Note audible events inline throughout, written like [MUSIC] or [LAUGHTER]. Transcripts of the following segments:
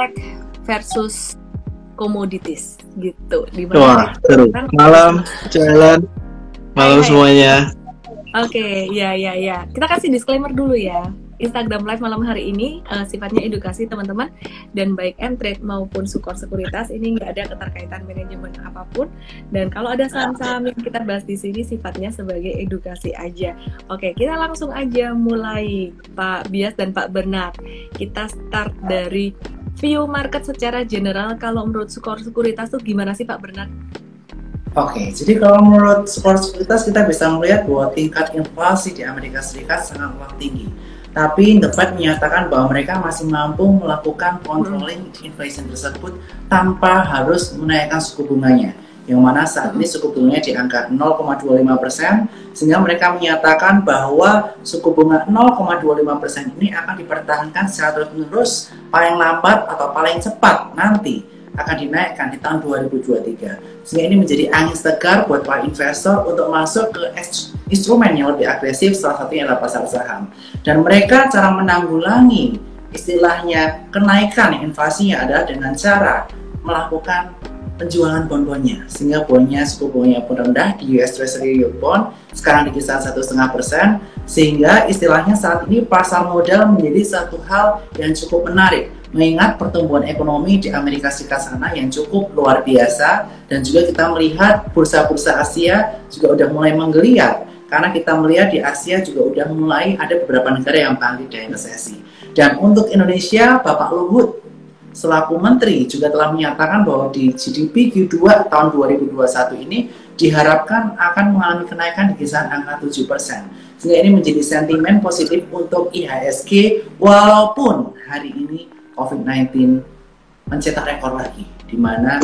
tech versus commodities gitu. Di Wah, seru. Malam, jalan. Malam hai. semuanya. Oke, okay, ya ya ya. Kita kasih disclaimer dulu ya. Instagram Live malam hari ini uh, sifatnya edukasi teman-teman dan baik trade maupun sukor sekuritas ini nggak ada keterkaitan manajemen apa pun dan kalau ada saham-saham yang kita bahas di sini sifatnya sebagai edukasi aja. Oke, kita langsung aja mulai Pak Bias dan Pak Bernard. Kita start dari view market secara general kalau menurut sukor sekuritas tuh gimana sih Pak Bernard? Oke, jadi kalau menurut sekuritas kita bisa melihat bahwa tingkat inflasi di Amerika Serikat sangatlah tinggi tapi The Fed menyatakan bahwa mereka masih mampu melakukan controlling inflation tersebut tanpa harus menaikkan suku bunganya yang mana saat ini suku bunganya di angka 0,25 persen sehingga mereka menyatakan bahwa suku bunga 0,25 persen ini akan dipertahankan secara terus menerus paling lambat atau paling cepat nanti akan dinaikkan di tahun 2023 sehingga ini menjadi angin segar buat para investor untuk masuk ke instrumen yang lebih agresif salah satunya adalah pasar saham. Dan mereka cara menanggulangi istilahnya kenaikan inflasinya adalah dengan cara melakukan penjualan bond-bondnya sehingga bondnya suku bunganya pun rendah di US Treasury Yield Bond sekarang di kisaran satu setengah persen. Sehingga istilahnya saat ini pasar modal menjadi satu hal yang cukup menarik mengingat pertumbuhan ekonomi di Amerika Serikat sana yang cukup luar biasa dan juga kita melihat bursa-bursa Asia juga udah mulai menggeliat karena kita melihat di Asia juga udah mulai ada beberapa negara yang bangkit dari resesi dan untuk Indonesia Bapak Luhut selaku menteri juga telah menyatakan bahwa di GDP Q2 tahun 2021 ini diharapkan akan mengalami kenaikan di kisaran angka 7%. Sehingga ini menjadi sentimen positif untuk IHSG walaupun hari ini COVID-19 mencetak rekor lagi di mana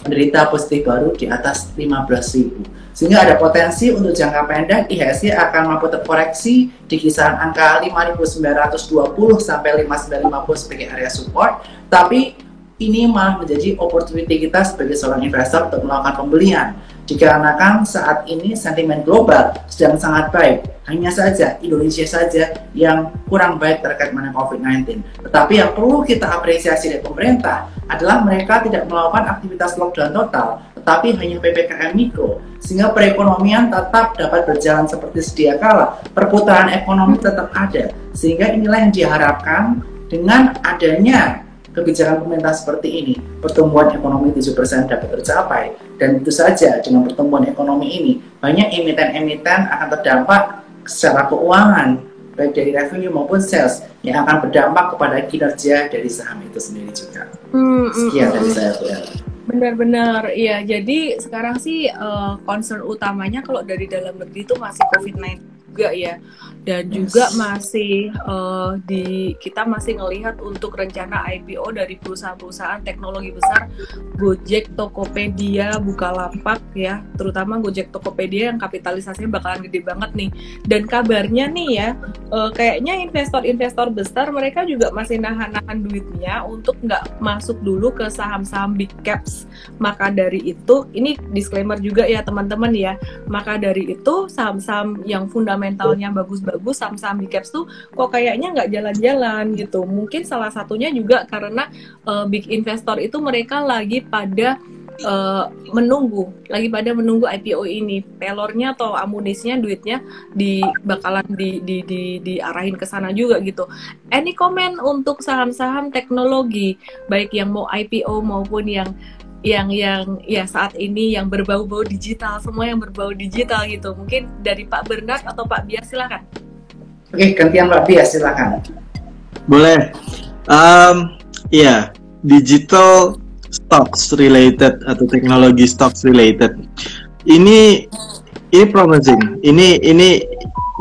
penderita positif baru di atas 15.000 sehingga ada potensi untuk jangka pendek IHSG akan mampu terkoreksi di kisaran angka 5.920 sampai 5.950 sebagai area support. Tapi ini malah menjadi opportunity kita sebagai seorang investor untuk melakukan pembelian dikarenakan saat ini sentimen global sedang sangat baik. Hanya saja Indonesia saja yang kurang baik terkait dengan COVID-19. Tetapi yang perlu kita apresiasi dari pemerintah adalah mereka tidak melakukan aktivitas lockdown total, tetapi hanya PPKM mikro, sehingga perekonomian tetap dapat berjalan seperti sedia kala. Perputaran ekonomi tetap ada, sehingga inilah yang diharapkan dengan adanya kebijakan pemerintah seperti ini, pertumbuhan ekonomi 7% dapat tercapai. Dan tentu saja dengan pertumbuhan ekonomi ini, banyak emiten-emiten akan terdampak secara keuangan, baik dari revenue maupun sales, yang akan berdampak kepada kinerja dari saham itu sendiri juga. Hmm, hmm Sekian dari hmm. saya, Bu Benar-benar, iya. Jadi sekarang sih uh, concern utamanya kalau dari dalam negeri itu masih COVID-19 juga ya dan juga masih uh, di kita masih ngelihat untuk rencana IPO dari perusahaan-perusahaan teknologi besar Gojek, Tokopedia, Bukalapak ya, terutama Gojek, Tokopedia yang kapitalisasinya bakalan gede banget nih. Dan kabarnya nih ya, uh, kayaknya investor-investor besar mereka juga masih nahan-nahan duitnya untuk nggak masuk dulu ke saham-saham big caps. Maka dari itu, ini disclaimer juga ya teman-teman ya. Maka dari itu saham-saham yang fundamentalnya bagus bagus saham-saham big caps tuh kok kayaknya nggak jalan-jalan gitu. Mungkin salah satunya juga karena uh, big investor itu mereka lagi pada uh, menunggu, lagi pada menunggu IPO ini. Pelornya atau amunisinya, duitnya di bakalan di, di, di, diarahin ke sana juga gitu. Any comment untuk saham-saham teknologi, baik yang mau IPO maupun yang yang yang ya saat ini yang berbau-bau digital semua yang berbau digital gitu mungkin dari Pak Bernard atau Pak Bias silakan Oke, gantian Pak Bias, silakan. Boleh. Um, digital stocks related atau teknologi stocks related. Ini ini promising. Ini ini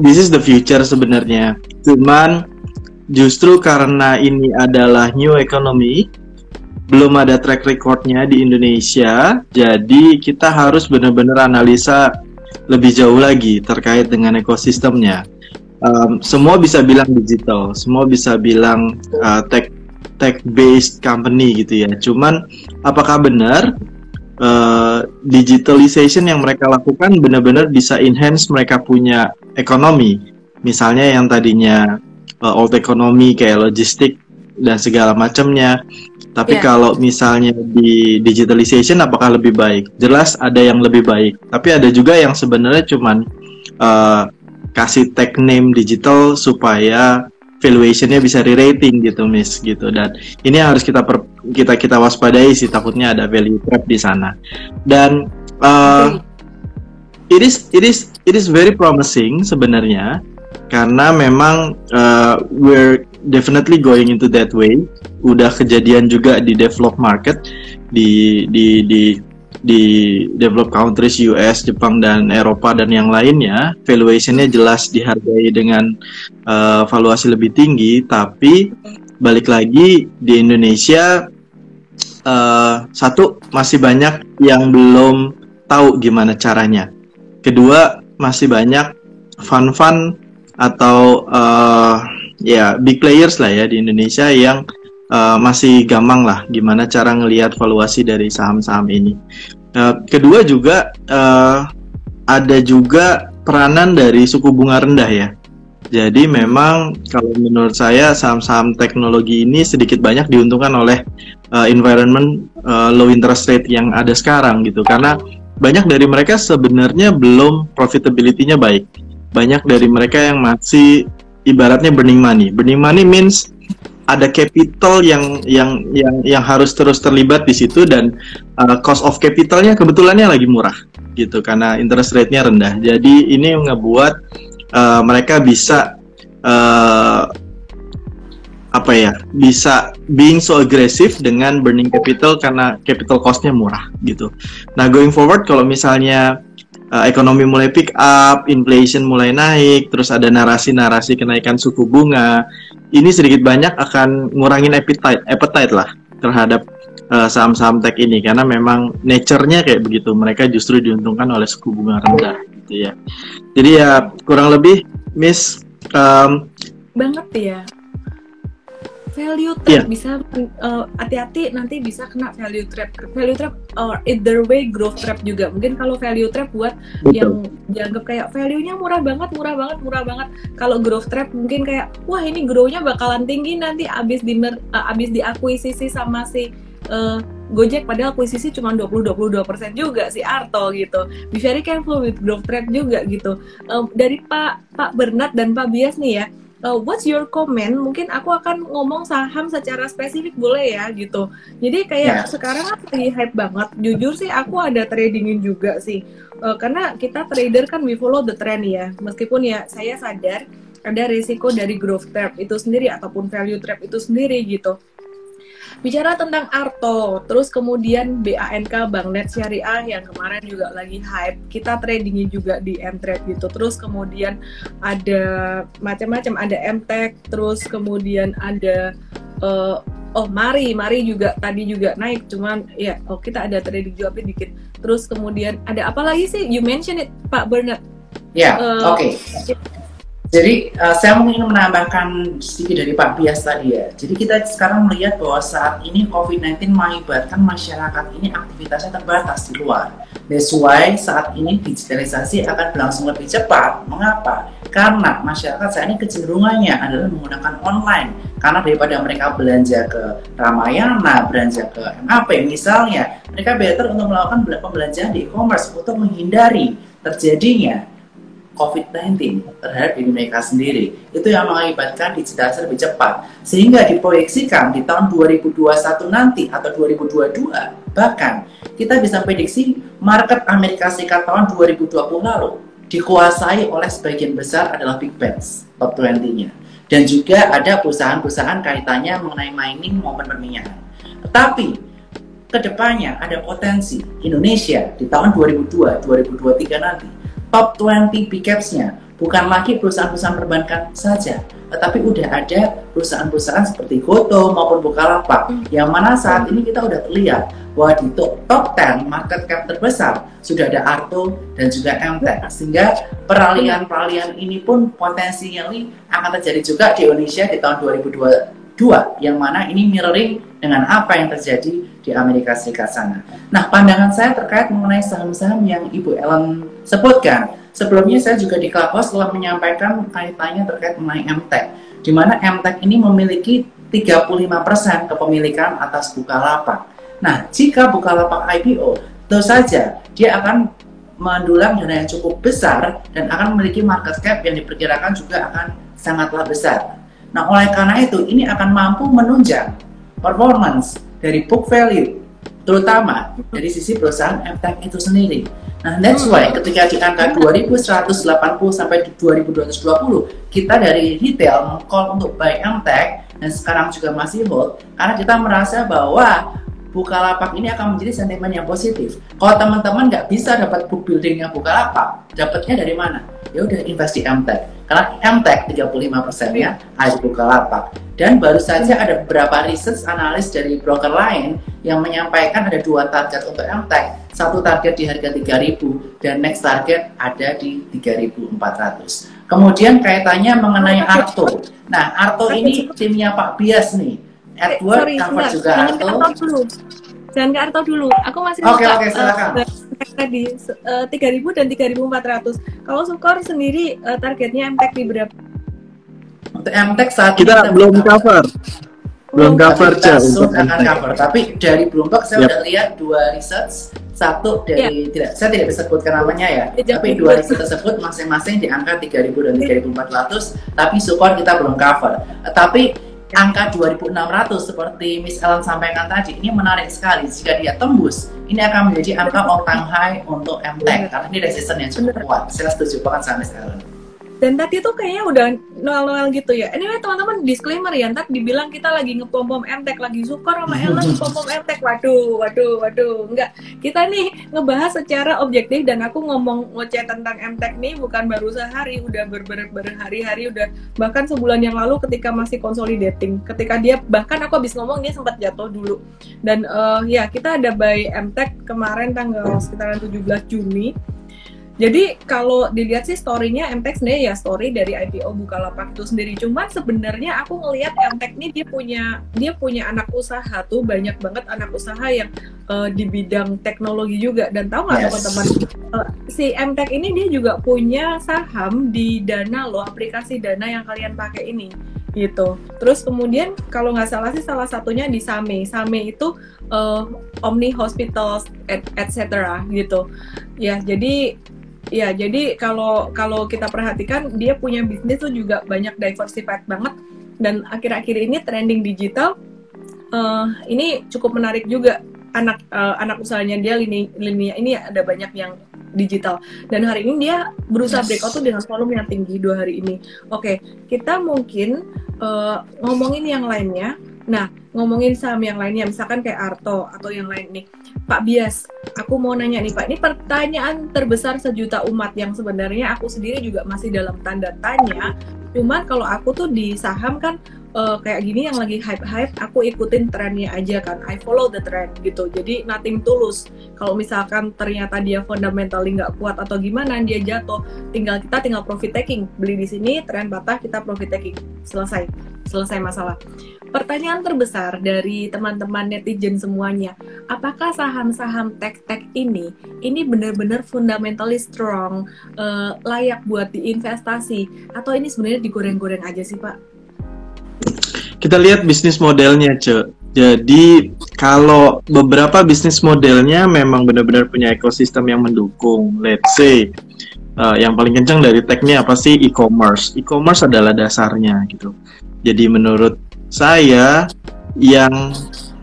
this is the future sebenarnya. Cuman justru karena ini adalah new economy, belum ada track recordnya di Indonesia, jadi kita harus benar-benar analisa lebih jauh lagi terkait dengan ekosistemnya um, semua bisa bilang digital, semua bisa bilang uh, tech tech based company gitu ya. Cuman apakah benar uh, digitalization yang mereka lakukan benar-benar bisa enhance mereka punya ekonomi? Misalnya yang tadinya uh, old economy kayak logistik dan segala macamnya Tapi Iya. kalau misalnya di digitalization apakah lebih baik? Jelas ada yang lebih baik, tapi ada juga yang sebenarnya cuman eh, kasih tag name digital supaya valuationnya bisa re-rating gitu, Miss gitu. Dan ini yang harus kita per- kita kita waspadai sih takutnya ada value trap di sana. Dan eh, it is it is it is very promising sebenarnya karena memang uh, we're definitely going into that way udah kejadian juga di developed market di di di di developed countries US, Jepang dan Eropa dan yang lainnya valuationnya jelas dihargai dengan uh, valuasi lebih tinggi. Tapi balik lagi di Indonesia uh, satu masih banyak yang belum tahu gimana caranya. Kedua masih banyak fun-fun atau uh, ya big players lah ya di Indonesia yang uh, masih gampang lah gimana cara ngelihat valuasi dari saham-saham ini. Uh, kedua juga uh, ada juga peranan dari suku bunga rendah ya. Jadi memang kalau menurut saya saham-saham teknologi ini sedikit banyak diuntungkan oleh uh, environment uh, low interest rate yang ada sekarang gitu karena banyak dari mereka sebenarnya belum profitability-nya baik. Banyak dari mereka yang masih ibaratnya burning money. Burning money means ada capital yang yang yang yang harus terus terlibat di situ dan uh, cost of capitalnya kebetulannya lagi murah gitu karena interest rate-nya rendah. Jadi ini ngebuat uh, mereka bisa uh, apa ya bisa being so aggressive dengan burning capital karena capital cost-nya murah gitu. Nah going forward kalau misalnya uh, ekonomi mulai pick up, inflation mulai naik, terus ada narasi-narasi kenaikan suku bunga, ini sedikit banyak akan ngurangin appetite, appetite lah terhadap uh, saham-saham tech ini karena memang nature-nya kayak begitu. Mereka justru diuntungkan oleh suku bunga rendah gitu ya. Jadi ya kurang lebih Miss um, banget ya value trap bisa uh, hati-hati nanti bisa kena value trap. Value trap or either way growth trap juga. Mungkin kalau value trap buat yang dianggap kayak value-nya murah banget murah banget murah banget. Kalau growth trap mungkin kayak wah ini grow-nya bakalan tinggi nanti abis di mer- uh, abis diakuisisi sama si uh, Gojek. Padahal akuisisi cuma 20-22% juga si Arto gitu. Be very careful with growth trap juga gitu. Um, dari Pak Pak Bernard dan Pak Bias nih ya, uh, what's your comment? Mungkin aku akan ngomong saham secara spesifik boleh ya gitu. Jadi kayak Ya. sekarang lagi hype banget. Jujur sih aku ada tradingin juga sih. Uh, karena kita trader kan we follow the trend ya. Meskipun ya saya sadar ada risiko dari growth trap itu sendiri ataupun value trap itu sendiri gitu. Bicara tentang Arto, terus kemudian BANK Bank Net Syariah yang kemarin juga lagi hype. Kita tradingnya juga di Mtrade gitu. Terus kemudian ada macam-macam, ada MTech, terus kemudian ada eh, oh Mari, Mari juga tadi juga naik, cuman ya oh kita ada trading juga tapi dikit. Terus kemudian ada apa lagi sih? You mention it Pak Bernard. Ya, Eh, oke. Jadi uh, saya mungkin menambahkan sedikit dari Pak Bias tadi ya. Jadi kita sekarang melihat bahwa saat ini COVID-19 mengakibatkan masyarakat ini aktivitasnya terbatas di luar. That's why saat ini digitalisasi akan berlangsung lebih cepat. Mengapa? Karena masyarakat saat ini kecenderungannya adalah menggunakan online. Karena daripada mereka belanja ke Ramayana, belanja ke MAP misalnya, mereka better untuk melakukan pembelanjaan di e-commerce untuk menghindari terjadinya COVID-19 terhadap diri mereka sendiri. Itu yang mengakibatkan digitalisasi lebih cepat. Sehingga diproyeksikan di tahun 2021 nanti atau 2022, bahkan kita bisa prediksi market Amerika Serikat tahun 2020 lalu dikuasai oleh sebagian besar adalah big banks, top 20-nya. Dan juga ada perusahaan-perusahaan kaitannya mengenai mining maupun perminyakan. Tetapi ke depannya ada potensi Indonesia di tahun 2002-2023 nanti top 20 big caps-nya bukan lagi perusahaan-perusahaan perbankan saja, tetapi udah ada perusahaan-perusahaan seperti Goto maupun Bukalapak yang mana saat ini kita udah terlihat bahwa di top, top 10 market cap terbesar sudah ada Arto dan juga MTech sehingga peralihan-peralihan ini pun potensinya akan terjadi juga di Indonesia di tahun 2022 yang mana ini mirroring dengan apa yang terjadi di Amerika Serikat sana. Nah, pandangan saya terkait mengenai saham-saham yang Ibu Ellen sebutkan. Sebelumnya saya juga di Clubhouse telah menyampaikan kaitannya terkait mengenai MTech, di mana MTech ini memiliki 35% kepemilikan atas Bukalapak. Nah, jika Bukalapak IPO, tentu saja dia akan mendulang dana yang cukup besar dan akan memiliki market cap yang diperkirakan juga akan sangatlah besar. Nah, oleh karena itu, ini akan mampu menunjang performance dari book value, terutama dari sisi perusahaan MTech itu sendiri. Nah, that's why ketika di angka 2180 sampai 2220, kita dari retail call untuk buy MTech dan sekarang juga masih hold karena kita merasa bahwa Bukalapak ini akan menjadi sentimen yang positif. Kalau teman-teman nggak bisa dapat book buildingnya Bukalapak, dapatnya dari mana? Ya udah invest di MTech. Karena MTech 35 ya ada Bukalapak. Dan baru saja ada beberapa research analis dari broker lain yang menyampaikan ada dua target untuk MTech. Satu target di harga 3000 dan next target ada di 3400. Kemudian kaitannya mengenai Arto. Nah, Arto ini timnya Pak Bias nih Edward Sorry, cover enggak, juga jangan Arto. Ke dulu. Jangan ke Arto dulu. Aku masih Oke, okay, oke, okay, silakan. Uh, tadi uh, 3000 dan 3400. Kalau Sukor sendiri uh, targetnya MTEK di berapa? Untuk MTEK saat kita, kita belum cover. Belum cover kita untuk akan cover. Tapi dari Bloomberg saya yep. udah lihat dua research satu dari yeah. tidak saya tidak bisa sebutkan namanya ya, yeah, tapi dua riset tersebut masing-masing di angka 3000 dan 3400 tapi Sukor kita belum cover. Tapi angka 2600 seperti Miss Ellen sampaikan tadi ini menarik sekali. Jika dia tembus ini akan menjadi angka all time high untuk MTech karena ini resisten yang cukup kuat. Saya setuju banget sama Miss Ellen dan tadi tuh kayaknya udah noel-noel gitu ya. Anyway teman-teman disclaimer ya, ntar dibilang kita lagi ngepom-pom MTek, lagi sukor sama Ella ngepom-pom MTek. Waduh, waduh, waduh. Enggak, kita nih ngebahas secara objektif dan aku ngomong ngoceh tentang MTek nih bukan baru sehari, udah ber ber berhari-hari, udah bahkan sebulan yang lalu ketika masih consolidating. Ketika dia, bahkan aku habis ngomong dia sempat jatuh dulu. Dan uh, ya kita ada buy MTek kemarin tanggal sekitaran 17 Juni jadi kalau dilihat sih story-nya MTech sebenarnya ya story dari IPO Bukalapak itu sendiri. Cuman sebenarnya aku ngelihat MTech ini dia punya dia punya anak usaha tuh banyak banget anak usaha yang uh, di bidang teknologi juga. Dan tahu nggak yes. teman-teman uh, si MTech ini dia juga punya saham di Dana loh aplikasi Dana yang kalian pakai ini gitu. Terus kemudian kalau nggak salah sih salah satunya di Same. Same itu uh, Omni Hospitals etc. gitu. Ya jadi Ya, jadi kalau kalau kita perhatikan dia punya bisnis tuh juga banyak diversified banget dan akhir-akhir ini trending digital uh, ini cukup menarik juga anak uh, anak usahanya dia lini lini ini ada banyak yang digital dan hari ini dia berusaha yes. breakout tuh dengan volume yang tinggi dua hari ini. Oke, kita mungkin uh, ngomongin yang lainnya. Nah, ngomongin saham yang lainnya, misalkan kayak Arto atau yang lain nih. Pak Bias, aku mau nanya nih Pak, ini pertanyaan terbesar sejuta umat yang sebenarnya aku sendiri juga masih dalam tanda tanya. Cuman kalau aku tuh di saham kan uh, kayak gini yang lagi hype-hype, aku ikutin trennya aja kan. I follow the trend gitu. Jadi nothing tulus. Kalau misalkan ternyata dia fundamentally nggak kuat atau gimana, dia jatuh, tinggal kita tinggal profit taking. Beli di sini, tren patah, kita profit taking. Selesai. Selesai masalah. Pertanyaan terbesar dari teman-teman netizen semuanya, apakah saham-saham tech-tech ini ini benar-benar fundamentally strong, uh, layak buat diinvestasi atau ini sebenarnya digoreng-goreng aja sih, Pak? Kita lihat bisnis modelnya, Ce. Jadi kalau beberapa bisnis modelnya memang benar-benar punya ekosistem yang mendukung. Let's say uh, yang paling kencang dari tech-nya apa sih e-commerce? E-commerce adalah dasarnya gitu. Jadi menurut saya yang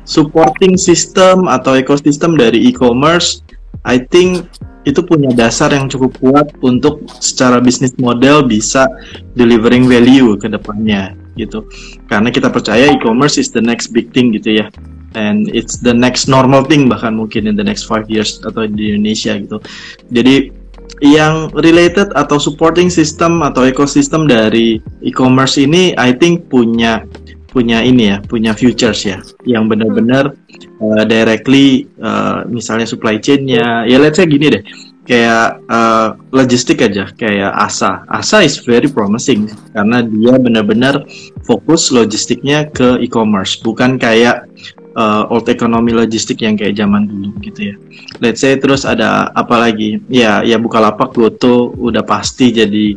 supporting system atau ekosistem dari e-commerce, I think itu punya dasar yang cukup kuat untuk secara bisnis model bisa delivering value ke depannya gitu. Karena kita percaya e-commerce is the next big thing gitu ya. And it's the next normal thing bahkan mungkin in the next five years atau di Indonesia gitu. Jadi yang related atau supporting system atau ekosistem dari e-commerce ini I think punya punya ini ya, punya futures ya, yang benar-benar uh, directly uh, misalnya supply chainnya, ya let's say gini deh, kayak uh, logistik aja, kayak ASA. ASA is very promising karena dia benar-benar fokus logistiknya ke e-commerce, bukan kayak uh, old economy logistik yang kayak zaman dulu gitu ya. Let's say terus ada apa lagi? Ya, ya Bukalapak Goto udah pasti jadi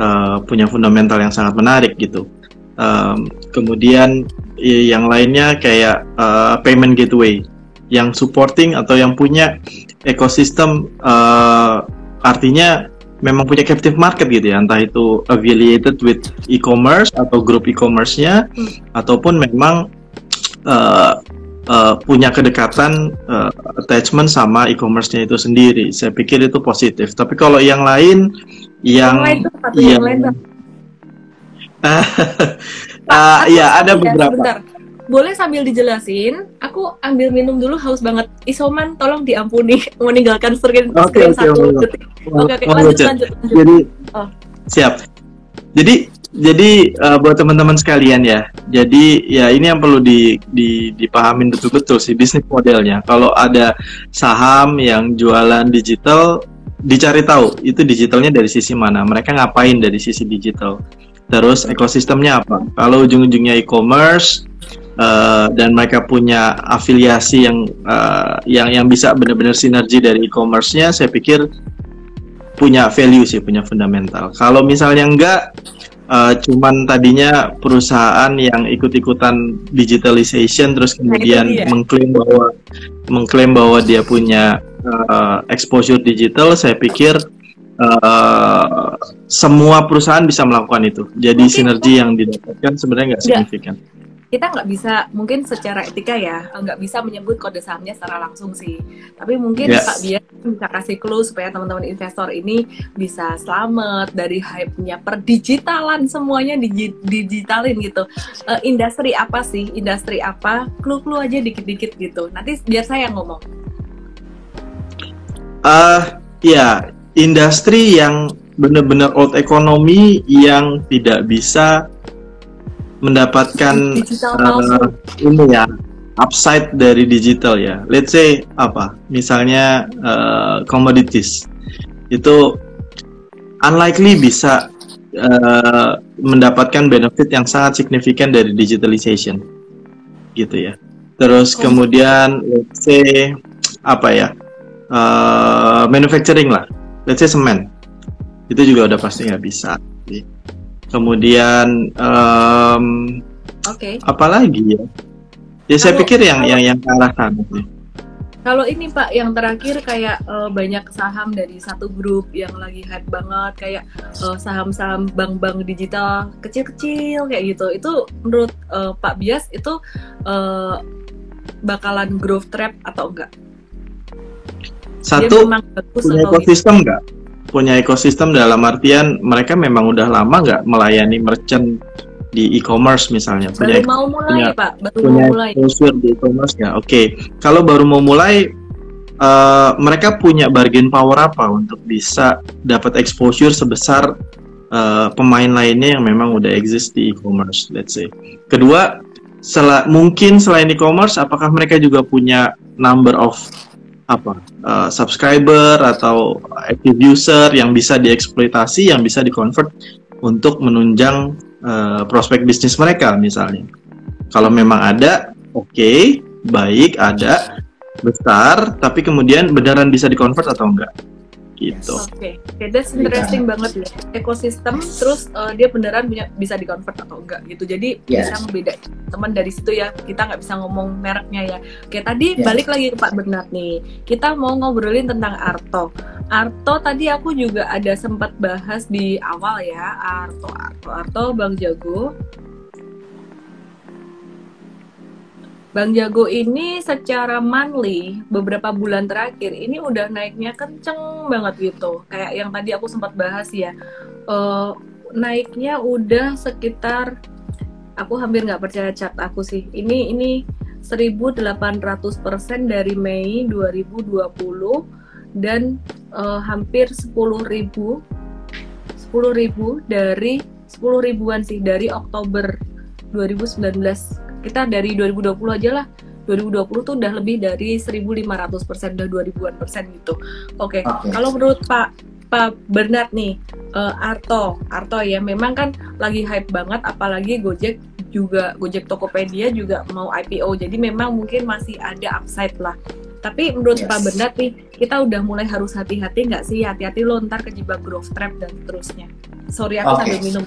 uh, punya fundamental yang sangat menarik gitu Um, kemudian yang lainnya kayak uh, payment gateway yang supporting atau yang punya ekosistem uh, artinya memang punya captive market gitu ya entah itu affiliated with e-commerce atau grup e-commerce-nya Hmm. ataupun memang uh, uh, punya kedekatan uh, attachment sama e-commerce-nya itu sendiri. Saya pikir itu positif. Tapi kalau yang lain yang lain apa tuh? yang yang lain tuh? [LAUGHS] Ah, Aku ya ada beberapa. sebentar. Boleh sambil dijelasin? Aku ambil minum dulu haus banget. Isoman, tolong diampuni [LAUGHS] meninggalkan screen, Oke, screen oke, satu detik. Oke, Mau lanjut, lanjut, lanjut. Jadi Oh. siap. Jadi jadi uh, buat teman-teman sekalian ya. Jadi ya ini yang perlu di, di dipahamin betul-betul sih bisnis modelnya. Kalau ada saham yang jualan digital dicari tahu itu digitalnya dari sisi mana. Mereka ngapain dari sisi digital. Terus ekosistemnya apa? Kalau ujung-ujungnya e-commerce uh, dan mereka punya afiliasi yang uh, yang yang bisa benar-benar sinergi dari e-commerce-nya, saya pikir punya value sih, punya fundamental. Kalau misalnya enggak, uh, cuman tadinya perusahaan yang ikut-ikutan digitalization terus kemudian dia. mengklaim bahwa mengklaim bahwa dia punya uh, exposure digital, saya pikir uh, semua perusahaan bisa melakukan itu. Jadi Mungkin sinergi yang didapatkan sebenarnya nggak signifikan. Kita nggak bisa, mungkin secara etika ya, nggak bisa menyebut kode sahamnya secara langsung sih. Tapi mungkin Yes. Pak Biar bisa kasih clue supaya teman-teman investor ini bisa selamat dari hype-nya perdigitalan semuanya digi- digitalin gitu. Eh, industri apa sih? Industri apa? Clue-clue aja dikit-dikit gitu. Nanti biar saya yang ngomong. Ah, ya, industri yang benar-benar old economy yang tidak bisa mendapatkan palsu. ini ya upside dari digital ya. Let's say apa? Misalnya eh, commodities itu unlikely bisa eh, mendapatkan benefit yang sangat signifikan dari digitalization, gitu ya. Terus Oh. kemudian let's say apa ya? eh, manufacturing lah, let's say semen, itu juga udah pasti nggak bisa. Kemudian em, Oke. apalagi ya? Ya saya Kalau- pikir yang kalau- yang yang ke arah sana sih. Kalau ini Pak, yang terakhir kayak eh, banyak saham dari satu grup yang lagi hype banget, kayak eh, saham-saham bank-bank digital kecil-kecil kayak gitu. Itu menurut eh, Pak Bias itu eh, bakalan growth trap atau enggak? Satu punya ekosistem nggak? Punya ekosistem dalam artian mereka memang udah lama nggak melayani merchant di e-commerce misalnya. baru Punya mau mulai punya- Pak, baru punya mau mulai. di e-commerce nggak? Oke, kalau baru mau mulai eh, mereka punya bargain power apa untuk bisa dapat exposure sebesar eh, pemain lainnya yang memang udah exist di e-commerce, let's say. Kedua, sela- mungkin selain e-commerce, apakah mereka juga punya number of apa eh, subscriber atau active user yang bisa dieksploitasi, yang bisa dikonvert untuk menunjang eh, prospek bisnis mereka misalnya. Kalau memang ada, oke, baik, ada, besar, tapi kemudian beneran bisa dikonvert atau enggak? Gitu. Oke, oke, that's interesting banget ya. Ekosistem, terus eh, dia beneran punya, bisa di-convert atau enggak gitu. Jadi Yes. bisa ngebedain teman dari situ ya. Kita nggak bisa ngomong mereknya ya. Oke, tadi Yes. balik lagi ke Pak Bernard nih. Kita mau ngobrolin tentang Arto. Arto tadi aku juga ada sempat bahas di awal ya. Arto, Arto, Arto, Bang Jago. Bang Jago ini secara monthly beberapa bulan terakhir ini udah naiknya kenceng banget gitu. Kayak yang tadi aku sempat bahas ya. eh, naiknya udah sekitar aku hampir nggak percaya chat aku sih. Ini ini 1800% dari Mei 2020 dan eh, hampir 10.000 10.000 dari 10 ribuan sih dari Oktober 2019 kita dari 2020 aja lah. 2020 tuh udah lebih dari 1500 persen udah 2000an persen gitu. Oke Oke. kalau menurut Pak Pak Bernard nih eh, Arto Arto ya memang kan lagi hype banget apalagi Gojek juga Gojek Tokopedia juga mau IPO jadi memang mungkin masih ada upside lah Tapi menurut Yes. Pak Bernard nih, kita udah mulai harus hati-hati nggak sih? Hati-hati lo ntar kejebak growth trap dan seterusnya. Sorry aku Oke. sambil minum.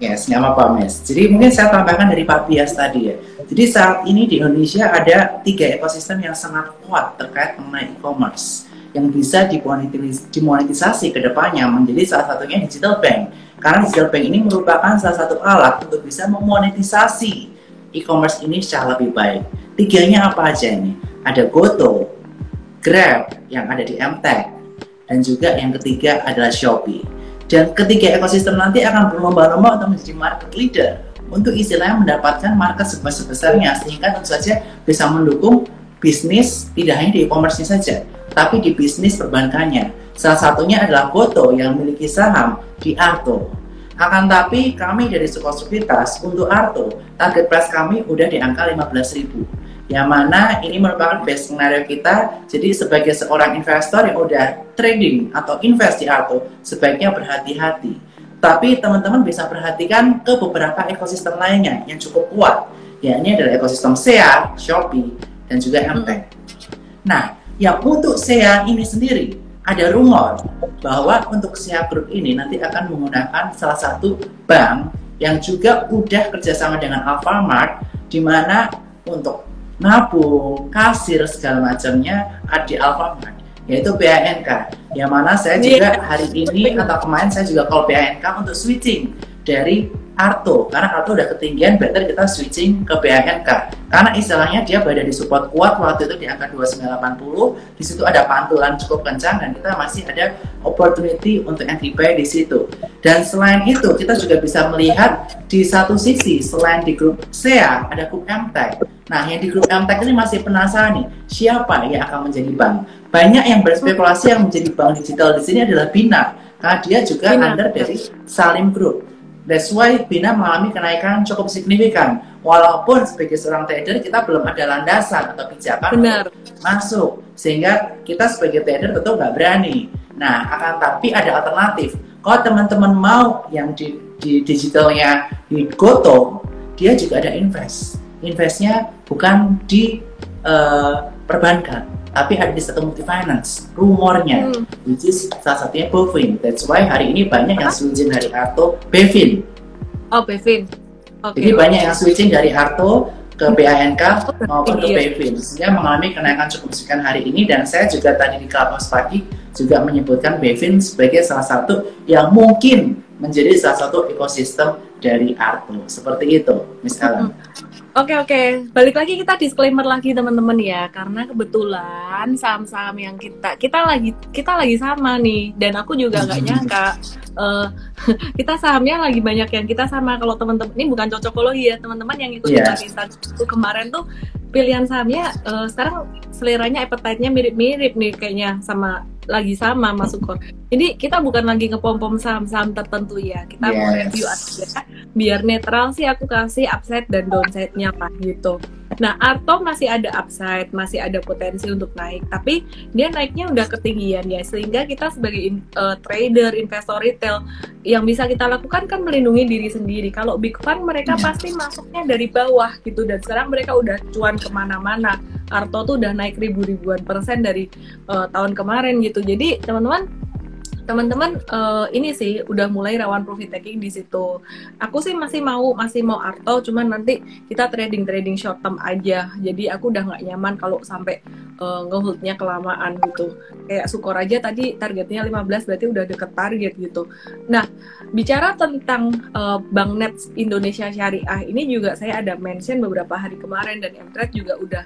Yes, nggak apa-apa, Mes. Jadi mungkin saya tambahkan dari Pak Bias tadi ya. Jadi saat ini di Indonesia ada tiga ekosistem yang sangat kuat terkait mengenai e-commerce yang bisa dimonetis- dimonetisasi ke depannya menjadi salah satunya digital bank. Karena digital bank ini merupakan salah satu alat untuk bisa memonetisasi e-commerce ini secara lebih baik. Tiganya apa aja ini? Ada Goto, Grab yang ada di MTech, dan juga yang ketiga adalah Shopee. Dan ketiga ekosistem nanti akan berlomba-lomba untuk menjadi market leader untuk istilahnya mendapatkan market sebesar-besarnya sehingga tentu saja bisa mendukung bisnis tidak hanya di e-commerce-nya saja, tapi di bisnis perbankannya. Salah satunya adalah Goto yang memiliki saham di Arto. Akan tapi kami dari Sukor Sekuritas untuk Arto, target price kami udah di angka 15.000 yang mana ini merupakan best scenario kita. Jadi sebagai seorang investor yang udah trading atau invest di Arto, sebaiknya berhati-hati. Tapi teman-teman bisa perhatikan ke beberapa ekosistem lainnya yang cukup kuat, yakni adalah ekosistem SEA, Shopee, dan juga MTech. Nah, yang untuk SEA ini sendiri ada rumor bahwa untuk SEA Group ini nanti akan menggunakan salah satu bank yang juga udah kerjasama dengan Alfamart, di mana untuk nabung, kasir segala macamnya ada di Alfamart, yaitu BANK. Yang mana saya juga hari ini atau kemarin saya juga call BANK untuk switching dari Arto. Karena Arto udah ketinggian better kita switching ke BANK karena istilahnya dia berada di support kuat waktu itu di angka 2980 di situ ada pantulan cukup kencang dan kita masih ada opportunity untuk entry buy di situ. Dan selain itu kita juga bisa melihat di satu sisi selain di grup SEA ada grup MTech nah yang di grup MTech ini masih penasaran nih siapa yang akan menjadi bank banyak yang berspekulasi yang menjadi bank digital di sini adalah Bina karena dia juga Bina. under dari Salim Group That's why Bina mengalami kenaikan cukup signifikan. Walaupun sebagai seorang trader kita belum ada landasan atau pijakan Benar. masuk, sehingga kita sebagai trader tentu nggak berani. Nah, akan tapi ada alternatif. Kalau teman-teman mau yang di, di digitalnya di Goto, dia juga ada invest. Investnya bukan di eh, perbankan, tapi ada di satu multi finance. Rumornya, Hmm. which is salah satunya Bovin. That's why hari ini banyak yang switching dari Arto Bevin. Oh, Bevin. Oke. Jadi banyak yang switching dari Arto ke BANK maupun ke. Bevin. Sehingga mengalami kenaikan cukup signifikan hari ini dan saya juga tadi di Clubhouse pagi juga menyebutkan Bevin sebagai salah satu yang mungkin menjadi salah satu ekosistem dari Arto. Seperti itu, Miss Ellen. Oke oke, balik lagi kita disclaimer lagi teman-teman ya, karena kebetulan saham-saham yang kita kita lagi kita lagi sama nih, dan aku juga nggak nyangka eh, [LAUGHS] kita sahamnya lagi banyak yang kita sama. Kalau teman-teman ini bukan cocokologi ya, teman-teman yang ikut Iya. yeah. itu kemarin tuh pilihan sahamnya eh, sekarang seleranya appetite-nya mirip-mirip nih kayaknya sama lagi sama masuk kor. Jadi kita bukan lagi ngepom-pom saham-saham tertentu ya, kita mau Yes. review aja biar netral sih aku kasih upside dan downside-nya lah gitu. Nah, Arto masih ada upside, masih ada potensi untuk naik, tapi dia naiknya udah ketinggian ya, sehingga kita sebagai in- eh, trader, investor retail yang bisa kita lakukan kan melindungi diri sendiri. Kalau big fund mereka pasti masuknya dari bawah gitu, dan sekarang mereka udah cuan ke mana-mana. Arto tuh udah naik ribu-ribuan persen dari eh, tahun kemarin gitu. Jadi teman-teman teman-teman eh, ini sih udah mulai rawan profit taking di situ. Aku sih masih mau masih mau Arto, cuman nanti kita trading trading short term aja. Jadi aku udah nggak nyaman kalau sampai eh, ngeholdnya kelamaan gitu. Kayak Sukor aja tadi targetnya 15 berarti udah deket target gitu. Nah bicara tentang eh, Bank Net Indonesia Syariah ini juga saya ada mention beberapa hari kemarin dan Mtrade juga udah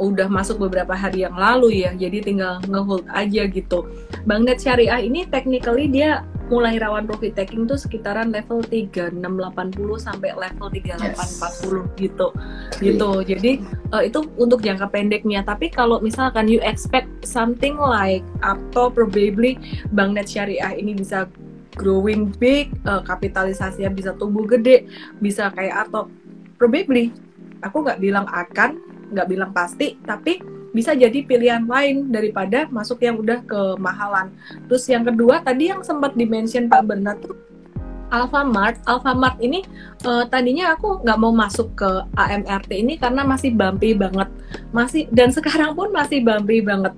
udah masuk beberapa hari yang lalu ya. Jadi tinggal ngehold aja gitu. Bank Net Syariah ini technically dia mulai rawan profit taking tuh sekitaran level 3680 sampai level 3840 gitu. Gitu. Jadi eh, itu untuk jangka pendeknya. Tapi kalau misalkan you expect something like atau probably Bank Net Syariah ini bisa growing big, eh, kapitalisasinya bisa tumbuh gede, bisa kayak atau probably aku nggak bilang akan, nggak bilang pasti, tapi bisa jadi pilihan lain daripada masuk yang udah kemahalan. Terus yang kedua tadi yang sempat dimention Pak Bernard tuh Alfamart, Alfamart ini uh, tadinya aku nggak mau masuk ke AMRT ini karena masih bumpy banget, masih dan sekarang pun masih bumpy banget.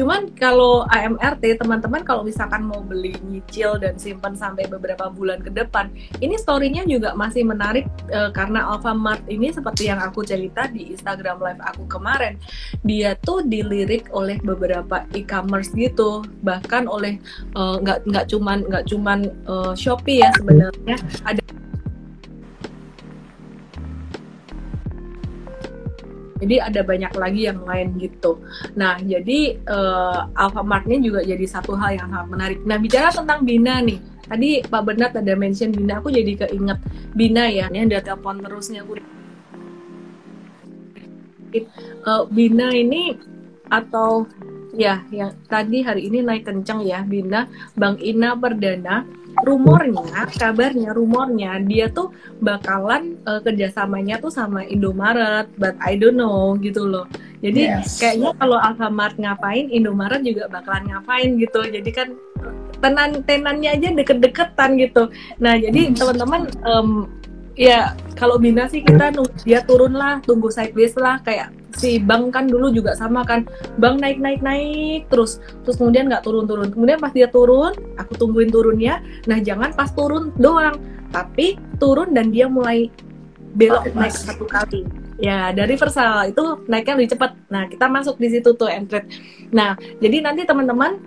Cuman kalau AMRT teman-teman kalau misalkan mau beli nyicil dan simpan sampai beberapa bulan ke depan, ini storynya juga masih menarik uh, karena Alfamart ini seperti yang aku cerita di Instagram live aku kemarin, dia tuh dilirik oleh beberapa e-commerce gitu, bahkan oleh nggak uh, nggak cuman nggak cuman uh, Shopee ya sebenarnya. Ada jadi ada banyak lagi yang lain gitu. Nah, jadi uh, Alfamart ini juga jadi satu hal yang sangat menarik. Nah, bicara tentang Bina nih, tadi Pak Bernard ada mention Bina, aku jadi keinget Bina ya, ini ada telepon terusnya aku. Uh, Bina ini atau ya yang tadi hari ini naik kencang ya Bina Bang Ina Perdana rumornya, kabarnya, rumornya dia tuh bakalan uh, kerjasamanya tuh sama Indomaret, but I don't know gitu loh. Jadi yes. kayaknya kalau Alfamart ngapain, Indomaret juga bakalan ngapain gitu. Jadi kan tenan tenannya aja deket-deketan gitu. Nah jadi teman-teman um, ya kalau Bina sih kita nunggu dia turun lah, tunggu sideways lah kayak si Bang kan dulu juga sama kan. Bang naik naik naik terus terus kemudian nggak turun turun kemudian pas dia turun aku tungguin turunnya. Nah jangan pas turun doang tapi turun dan dia mulai belok naik satu kali. Ya dari versal itu naiknya lebih cepat. Nah kita masuk di situ tuh entret nah jadi nanti teman-teman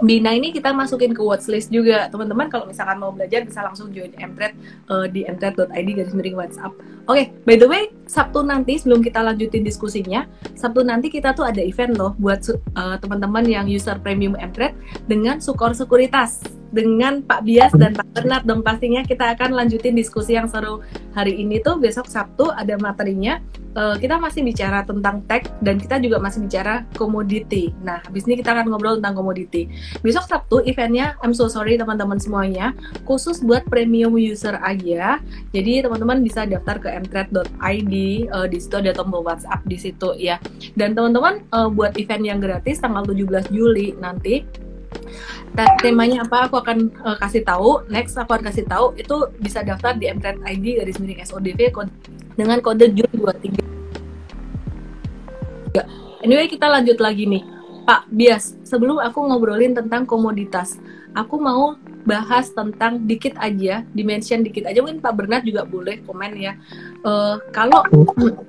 Bina ini kita masukin ke watchlist juga teman-teman kalau misalkan mau belajar bisa langsung join Mtrade uh, di mtrade.id garis miring WhatsApp. Oke, okay, by the way Sabtu nanti sebelum kita lanjutin diskusinya, Sabtu nanti kita tuh ada event loh buat uh, teman-teman yang user premium Mtrade dengan Sukor Sekuritas dengan Pak Bias dan Pak Bernard dong. Pastinya kita akan lanjutin diskusi yang seru hari ini tuh. Besok Sabtu ada materinya. Uh, kita masih bicara tentang tech dan kita juga masih bicara komoditi. Nah habis ini kita akan ngobrol tentang komoditi. Besok Sabtu eventnya I'm so sorry teman-teman semuanya khusus buat premium user aja. Jadi teman-teman bisa daftar ke mtrade.id uh, di situ ada tombol WhatsApp di situ ya. Dan teman-teman uh, buat event yang gratis tanggal 17 Juli nanti temanya apa? Aku akan uh, kasih tahu. Next aku akan kasih tahu. Itu bisa daftar di mtrade ID garis miring SODV kode, dengan kode Jun 23 anyway kita lanjut lagi nih. Pak Bias sebelum aku ngobrolin tentang komoditas aku mau bahas tentang dikit aja, dimension dikit aja. Mungkin Pak Bernard juga boleh komen ya. Uh, kalau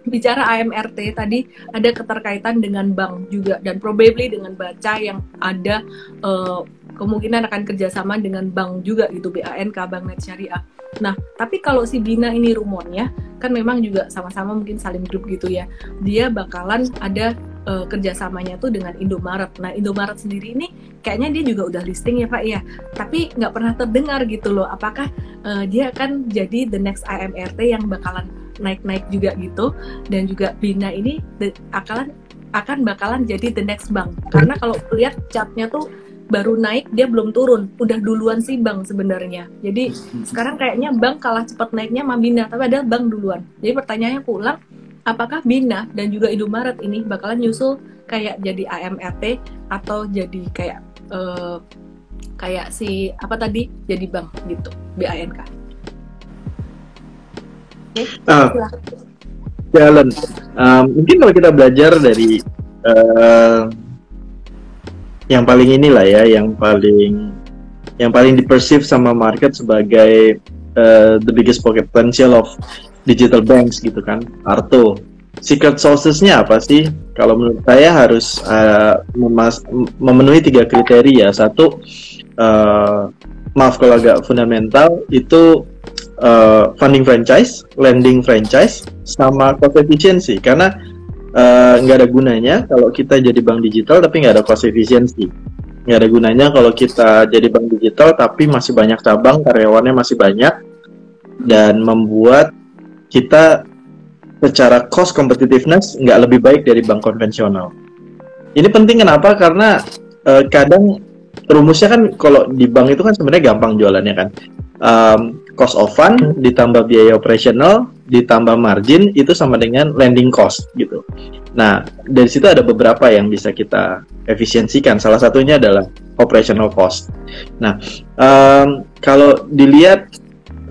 bicara AMRT tadi ada keterkaitan dengan bank juga dan probably dengan baca yang ada uh, kemungkinan akan kerjasama dengan bank juga gitu BANK Bank Net Syariah. Nah, tapi kalau si Bina ini rumornya kan memang juga sama-sama mungkin saling grup gitu ya. Dia bakalan ada uh, kerjasamanya tuh dengan Indomaret. Nah, Indomaret sendiri ini kayaknya dia juga udah listing ya Pak ya. Tapi nggak pernah terdengar gitu loh. Apakah uh, dia akan jadi the next AMRT yang bakalan naik-naik juga gitu dan juga Bina ini akan akan bakalan jadi the next bank karena kalau lihat catnya tuh baru naik dia belum turun. Udah duluan sih bank sebenarnya. Jadi sekarang kayaknya bank kalah cepat naiknya sama Bina tapi ada bank duluan. Jadi pertanyaannya pulang apakah Bina dan juga Indomaret ini bakalan nyusul kayak jadi AMRT atau jadi kayak uh, kayak si apa tadi jadi bank gitu BANK okay, uh, jalan um, mungkin kalau kita belajar dari uh, yang paling inilah ya yang paling yang paling diperceive sama market sebagai uh, the biggest pocket potential of digital banks gitu kan. Arto secret sourcesnya apa sih? Kalau menurut saya harus uh, memenuhi tiga kriteria. Satu uh, maaf kalau agak fundamental itu uh, funding franchise, lending franchise, sama cost efficiency. Karena nggak uh, ada gunanya kalau kita jadi bank digital tapi nggak ada cost efficiency. Nggak ada gunanya kalau kita jadi bank digital tapi masih banyak cabang karyawannya masih banyak dan membuat kita secara cost competitiveness nggak lebih baik dari bank konvensional. Ini penting kenapa? Karena uh, kadang rumusnya kan kalau di bank itu kan sebenarnya gampang jualannya kan. Um, cost of fund ditambah biaya operasional ditambah margin itu sama dengan lending cost gitu. Nah dari situ ada beberapa yang bisa kita efisiensikan. Salah satunya adalah operational cost. Nah um, kalau dilihat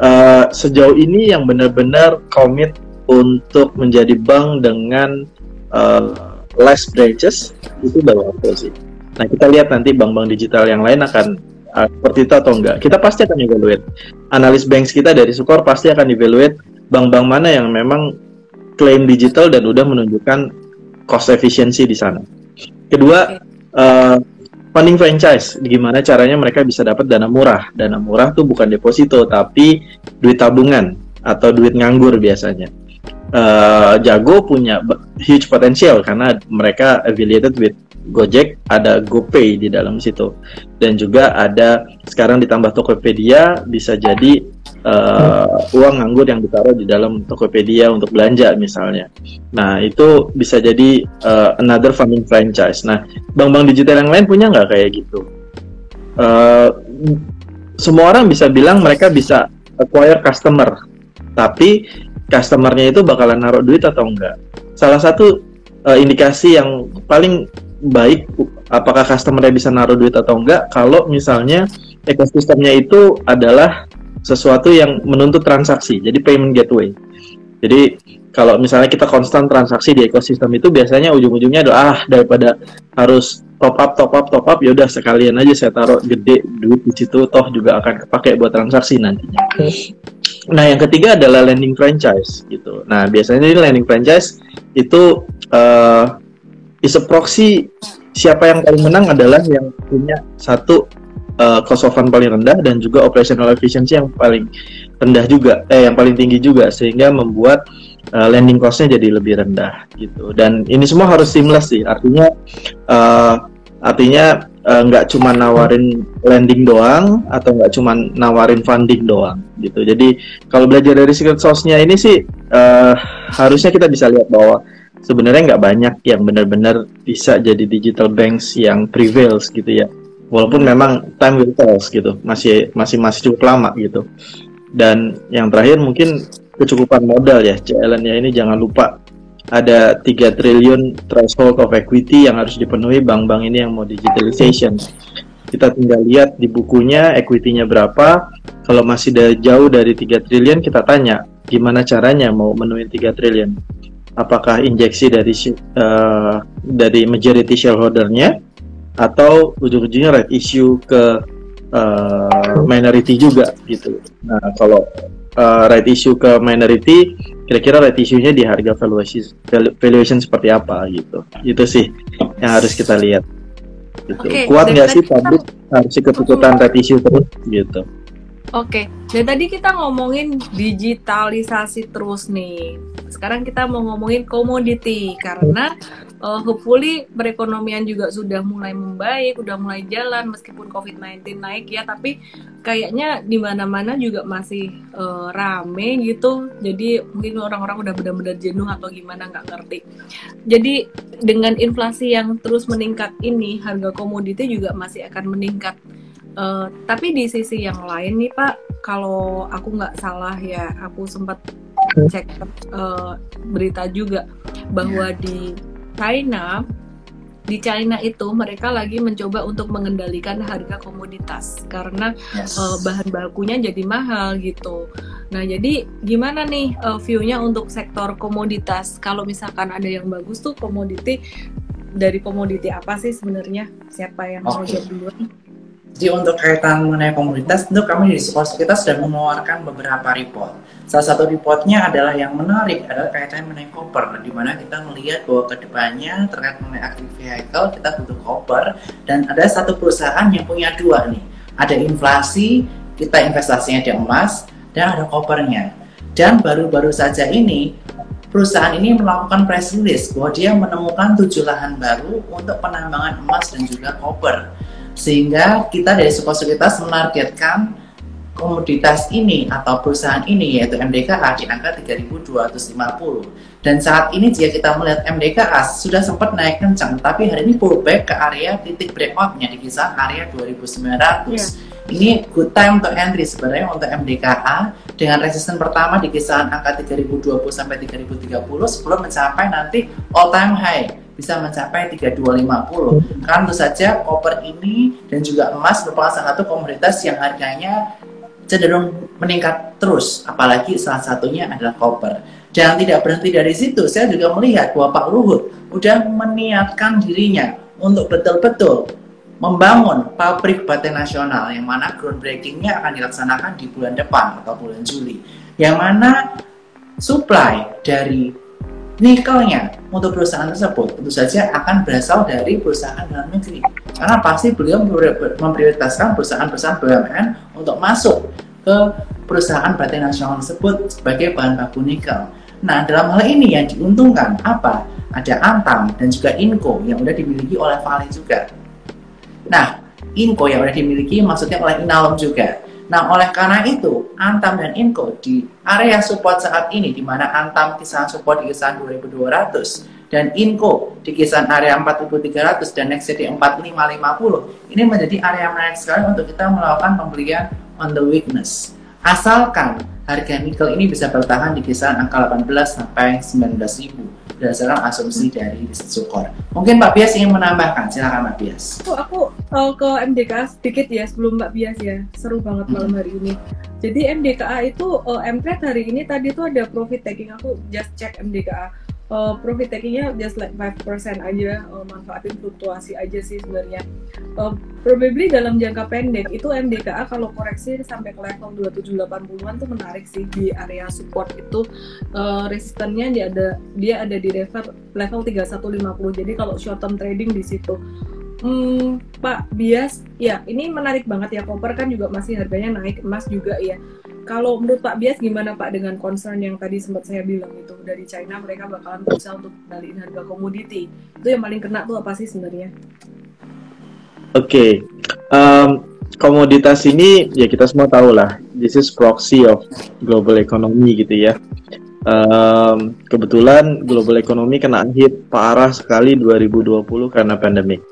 uh, sejauh ini yang benar-benar komit untuk menjadi bank dengan uh, less branches itu baru sih. Nah kita lihat nanti bank-bank digital yang lain akan uh, seperti itu atau enggak. Kita pasti akan evaluate. Analis banks kita dari Sukor pasti akan evaluate bank-bank mana yang memang klaim digital dan udah menunjukkan cost efficiency di sana. Kedua, uh, funding franchise. Gimana caranya mereka bisa dapat dana murah? Dana murah tuh bukan deposito, tapi duit tabungan atau duit nganggur biasanya uh, Jago punya huge potential karena mereka affiliated with Gojek, ada GoPay di dalam situ, dan juga ada sekarang ditambah Tokopedia bisa jadi uh, uang nganggur yang ditaruh di dalam Tokopedia untuk belanja misalnya. Nah itu bisa jadi uh, another funding franchise. Nah bank-bank digital yang lain punya nggak kayak gitu? Uh, semua orang bisa bilang mereka bisa acquire customer, tapi customernya itu bakalan naruh duit atau enggak. Salah satu uh, indikasi yang paling baik apakah customernya bisa naruh duit atau enggak kalau misalnya ekosistemnya itu adalah sesuatu yang menuntut transaksi, jadi payment gateway. Jadi kalau misalnya kita konstan transaksi di ekosistem itu biasanya ujung-ujungnya adalah ah daripada harus top up top up top up ya udah sekalian aja saya taruh gede duit di situ toh juga akan kepake buat transaksi nantinya. Nah yang ketiga adalah landing franchise gitu. Nah biasanya ini landing franchise itu uh, is a proxy siapa yang paling menang adalah yang punya satu uh, cost of fund paling rendah dan juga operational efficiency yang paling rendah juga eh yang paling tinggi juga sehingga membuat uh, landing costnya jadi lebih rendah gitu. Dan ini semua harus seamless sih. Artinya uh, artinya eh, nggak uh, cuma nawarin landing doang atau nggak cuma nawarin funding doang gitu. Jadi kalau belajar dari secret sauce-nya ini sih uh, harusnya kita bisa lihat bahwa sebenarnya nggak banyak yang benar-benar bisa jadi digital banks yang prevails gitu ya walaupun memang time will tell gitu masih masih masih cukup lama gitu dan yang terakhir mungkin kecukupan modal ya CLN-nya ini jangan lupa ada 3 triliun threshold of equity yang harus dipenuhi bank-bank ini yang mau digitalization. Kita tinggal lihat di bukunya equity-nya berapa. Kalau masih jauh dari 3 triliun kita tanya gimana caranya mau menuhi 3 triliun. Apakah injeksi dari uh, dari majority shareholder-nya atau ujung-ujungnya right issue ke uh, minority juga gitu. Nah, kalau uh, right issue ke minority kira-kira right issue-nya di harga valuation valuation seperti apa gitu itu sih yang harus kita lihat gitu. Okay, kuat nggak sih publik harus ikut-ikutan right issue terus gitu Oke, dan tadi kita ngomongin digitalisasi terus nih. Sekarang kita mau ngomongin komoditi karena uh, hopefully perekonomian juga sudah mulai membaik, udah mulai jalan meskipun COVID-19 naik ya, tapi kayaknya di mana-mana juga masih uh, rame gitu. Jadi mungkin orang-orang udah benar-benar jenuh atau gimana nggak ngerti. Jadi dengan inflasi yang terus meningkat ini, harga komoditi juga masih akan meningkat. Uh, tapi di sisi yang lain nih Pak, kalau aku nggak salah ya, aku sempat cek uh, berita juga bahwa di China di China itu mereka lagi mencoba untuk mengendalikan harga komoditas karena yes. uh, bahan bakunya jadi mahal gitu. Nah jadi gimana nih uh, view-nya untuk sektor komoditas? Kalau misalkan ada yang bagus tuh komoditi dari komoditi apa sih sebenarnya? Siapa yang okay. mau jawab duluan? Jadi untuk kaitan mengenai komoditas, tentu kami di sekolah kita sudah mengeluarkan beberapa report. Salah satu reportnya adalah yang menarik adalah kaitan mengenai copper, di mana kita melihat bahwa ke depannya terkait mengenai active vehicle kita butuh copper dan ada satu perusahaan yang punya dua nih, ada inflasi, kita investasinya di emas dan ada coppernya. Dan baru-baru saja ini perusahaan ini melakukan press release bahwa dia menemukan tujuh lahan baru untuk penambangan emas dan juga copper sehingga kita dari Sekuritas menargetkan komoditas ini atau perusahaan ini yaitu MDKA di angka 3250 dan saat ini jika kita melihat MDKA sudah sempat naik kencang tapi hari ini pullback ke area titik breakoutnya di kisaran area 2900 yeah. ini good time untuk entry sebenarnya untuk MDKA dengan resisten pertama di kisaran angka 3020 sampai 3030 sebelum mencapai nanti all time high bisa mencapai 3250 karena tentu saja koper ini dan juga emas merupakan salah satu komoditas yang harganya cenderung meningkat terus, apalagi salah satunya adalah koper. Dan tidak berhenti dari situ, saya juga melihat bahwa Pak Luhut udah meniatkan dirinya untuk betul-betul membangun pabrik baterai nasional yang mana groundbreakingnya akan dilaksanakan di bulan depan atau bulan Juli. Yang mana supply dari nikelnya untuk perusahaan tersebut tentu saja akan berasal dari perusahaan dalam negeri. Karena pasti beliau memprioritaskan perusahaan-perusahaan BUMN untuk masuk ke perusahaan baterai nasional tersebut sebagai bahan baku nikel. Nah, dalam hal ini yang diuntungkan apa? Ada Antam dan juga Inco yang sudah dimiliki oleh Vale juga. Nah, Inco yang sudah dimiliki maksudnya oleh Inalum juga. Nah, oleh karena itu, Antam dan Inco di area support saat ini, di mana Antam kisaran support di kisaran 2200 dan Inco di kisaran area 4300 dan next di 4550, ini menjadi area menarik sekali untuk kita melakukan pembelian on the weakness. Asalkan harga nikel ini bisa bertahan di kisaran angka 18 sampai 19 ribu berdasarkan asumsi dari Sukor. Mungkin Pak Bias ingin menambahkan, silakan Pak Bias. Aku, aku uh, ke MDKA sedikit ya sebelum Mbak Bias ya, seru banget malam hari ini. Jadi MDKA itu uh, MTrade hari ini tadi tuh ada profit taking, aku just check MDKA uh, profit takingnya just like 5% aja uh, manfaatin fluktuasi aja sih sebenarnya uh, probably dalam jangka pendek itu MDKA kalau koreksi sampai ke level 2780-an tuh menarik sih di area support itu uh, resistennya dia ada dia ada di level level 3150 jadi kalau short term trading di situ Hmm, Pak Bias, ya ini menarik banget ya. Koper kan juga masih harganya naik, emas juga ya. Kalau menurut Pak Bias gimana Pak dengan concern yang tadi sempat saya bilang itu dari China mereka bakalan berusaha untuk kembaliin harga komoditi. Itu yang paling kena tuh apa sih sebenarnya? Oke, okay. um, komoditas ini ya kita semua tahu lah. This is proxy of global economy gitu ya. Um, kebetulan global economy kena hit parah sekali 2020 karena pandemik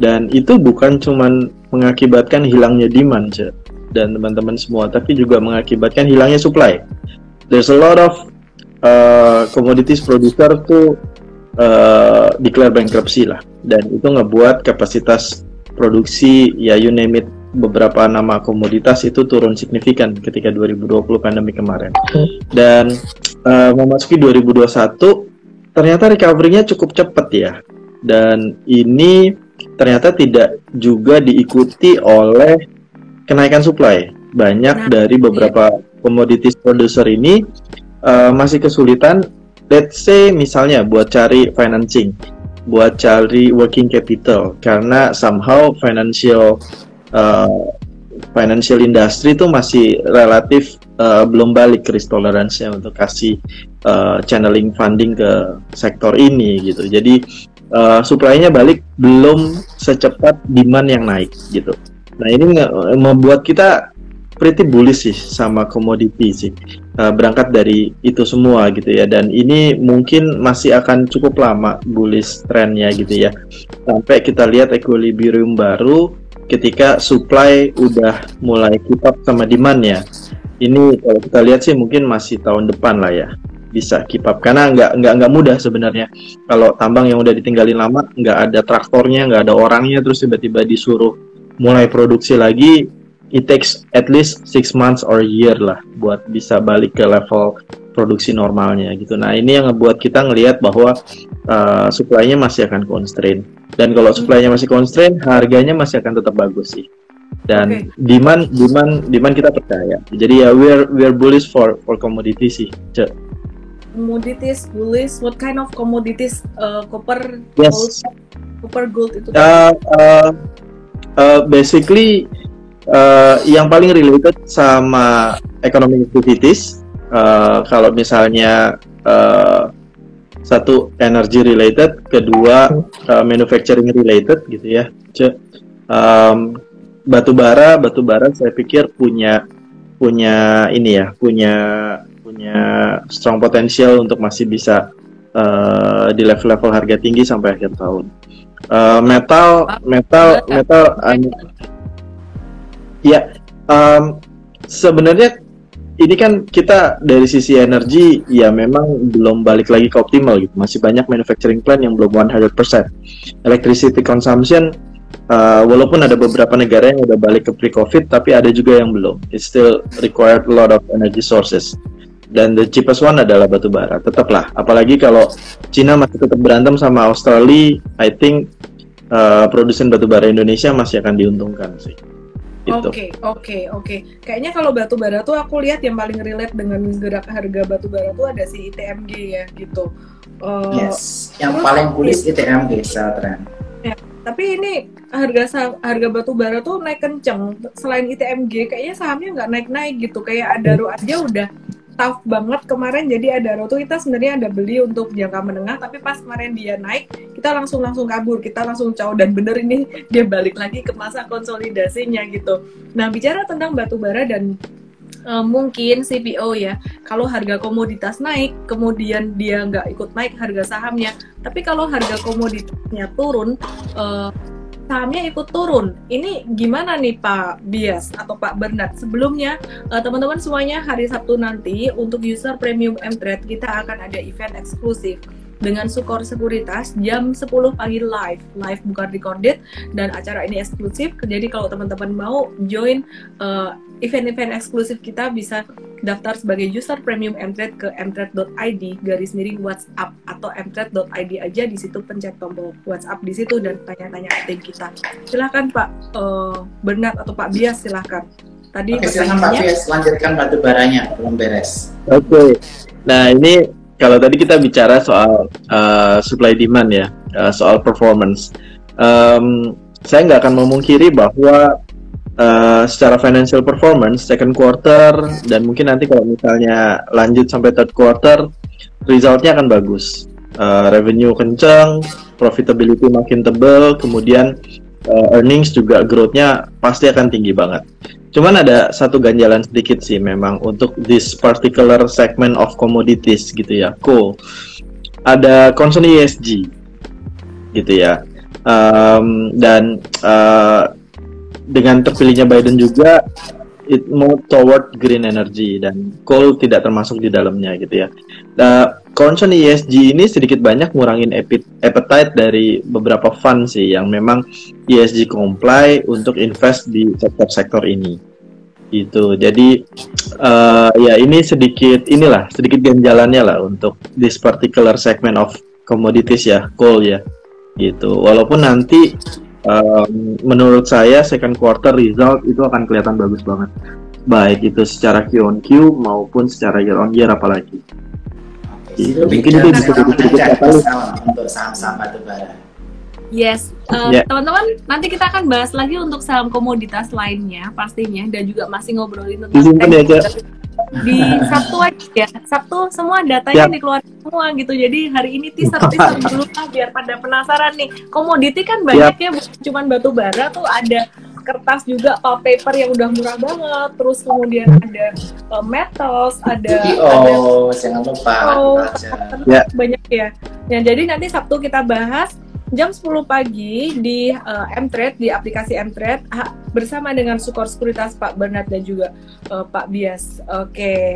dan itu bukan cuman mengakibatkan hilangnya demand dan teman-teman semua tapi juga mengakibatkan hilangnya supply. There's a lot of uh, commodities producer tuh uh, declare bankruptcy lah. Dan itu ngebuat kapasitas produksi ya you name it beberapa nama komoditas itu turun signifikan ketika 2020 pandemi kemarin. Dan uh, memasuki 2021 ternyata recovery-nya cukup cepat ya. Dan ini ternyata tidak juga diikuti oleh kenaikan supply. Banyak nah, dari iya. beberapa iya. commodities producer ini uh, masih kesulitan, let's say misalnya buat cari financing, buat cari working capital karena somehow financial uh, financial industry itu masih relatif uh, belum balik risk tolerance-nya untuk kasih uh, channeling funding ke sektor ini gitu. Jadi uh, supply-nya balik belum secepat demand yang naik gitu. Nah ini membuat kita pretty bullish sih sama komoditi sih. Uh, berangkat dari itu semua gitu ya. Dan ini mungkin masih akan cukup lama bullish trennya gitu ya. Sampai kita lihat equilibrium baru ketika supply udah mulai keep up sama demand ya. Ini kalau kita lihat sih mungkin masih tahun depan lah ya bisa keep up. Karena nggak nggak nggak mudah sebenarnya. Kalau tambang yang udah ditinggalin lama nggak ada traktornya nggak ada orangnya terus tiba-tiba disuruh mulai produksi lagi it takes at least six months or year lah buat bisa balik ke level produksi normalnya gitu. Nah ini yang ngebuat kita ngelihat bahwa uh, supply-nya masih akan constraint. Dan kalau supply-nya masih constraint harganya masih akan tetap bagus sih. Dan okay. demand demand demand kita percaya. Jadi ya we're we're bullish for for commodity sih Cek. Commodities bullish what kind of commodities uh, copper yes. gold copper gold itu? Uh, uh, uh, basically uh, yang paling related sama economic activities uh, kalau misalnya uh, satu energy related kedua uh, manufacturing related gitu ya um, batu bara batu bara saya pikir punya punya ini ya punya punya strong potensial untuk masih bisa uh, di level-level harga tinggi sampai akhir tahun. Uh, metal, metal, metal, uh, ya um, sebenarnya ini kan kita dari sisi energi ya memang belum balik lagi ke optimal gitu. Masih banyak manufacturing plant yang belum 100%. Electricity consumption uh, walaupun ada beberapa negara yang udah balik ke pre-COVID, tapi ada juga yang belum. It still required a lot of energy sources. Dan the cheapest one adalah batu bara. Tetaplah, apalagi kalau Cina masih tetap berantem sama Australia, I think uh, produsen batu bara Indonesia masih akan diuntungkan sih. Gitu. Oke, oke, oke. Kayaknya kalau batu bara tuh aku lihat yang paling relate dengan gerak harga batu bara tuh ada si ITMG ya gitu. Uh, yes, yang paling bullish ITMG secara tren. Ya, tapi ini harga harga batu bara tuh naik kenceng. Selain ITMG, kayaknya sahamnya nggak naik-naik gitu. Kayak Adaro aja udah tough banget. Kemarin jadi ada roto kita sebenarnya ada beli untuk jangka menengah tapi pas kemarin dia naik kita langsung langsung kabur. Kita langsung caw dan bener ini [LAUGHS] dia balik lagi ke masa konsolidasinya gitu. Nah bicara tentang batu bara dan uh, mungkin CPO ya kalau harga komoditas naik kemudian dia nggak ikut naik harga sahamnya. Tapi kalau harga komoditasnya turun uh, sahamnya ikut turun. Ini gimana nih Pak Bias atau Pak Bernard? Sebelumnya uh, teman-teman semuanya hari Sabtu nanti untuk user premium M Trade kita akan ada event eksklusif dengan Sukor Sekuritas jam 10 pagi live, live bukan recorded dan acara ini eksklusif. Jadi kalau teman-teman mau join uh, event-event eksklusif kita bisa daftar sebagai user premium Mtrade ke mtrade.id garis miring WhatsApp atau mtrade.id aja di situ pencet tombol WhatsApp di situ dan tanya-tanya tim kita. Silahkan Pak uh, Bernard atau Pak Bias silahkan. Tadi Oke, silahkan Pak Bias lanjutkan batu baranya belum beres. Oke. Okay. Nah ini kalau tadi kita bicara soal uh, supply demand ya, uh, soal performance. Um, saya nggak akan memungkiri bahwa uh, secara financial performance second quarter dan mungkin nanti kalau misalnya lanjut sampai third quarter resultnya akan bagus. Uh, revenue kencang, profitability makin tebal, kemudian uh, earnings juga growth-nya pasti akan tinggi banget. Cuman ada satu ganjalan sedikit sih memang untuk this particular segment of commodities gitu ya, cool. Ada concern ESG gitu ya, um, dan uh, dengan terpilihnya Biden juga it move toward green energy dan coal tidak termasuk di dalamnya gitu ya. Nah, concern ESG ini sedikit banyak ngurangin appetite dari beberapa fund sih yang memang ESG comply untuk invest di sektor-sektor ini. Itu. Jadi uh, ya ini sedikit inilah sedikit ganjalannya lah untuk this particular segment of commodities ya, coal ya. Gitu. Walaupun nanti um, menurut saya second quarter result itu akan kelihatan bagus banget baik itu secara Q on Q maupun secara year on year apalagi gitu. mungkin itu bisa jadi untuk saham-saham batubara Yes, uh, yeah. teman-teman nanti kita akan bahas lagi untuk saham komoditas lainnya pastinya dan juga masih ngobrolin tentang ya, di Sabtu aja ya Sabtu semua datanya ya. dikeluarkan semua gitu jadi hari ini teaser teaser dulu lah biar pada penasaran nih komoditi kan banyak ya, ya bukan cuma batu bara tuh ada kertas juga pulp paper yang udah murah banget terus kemudian ada uh, metals ada oh ada, jangan lupa oh, [LAUGHS] ya. banyak ya ya jadi nanti Sabtu kita bahas jam 10 pagi di uh, Mtrade di aplikasi Mtrade bersama dengan Sukor Sekuritas Pak Bernard dan juga uh, Pak Bias. Oke. Okay.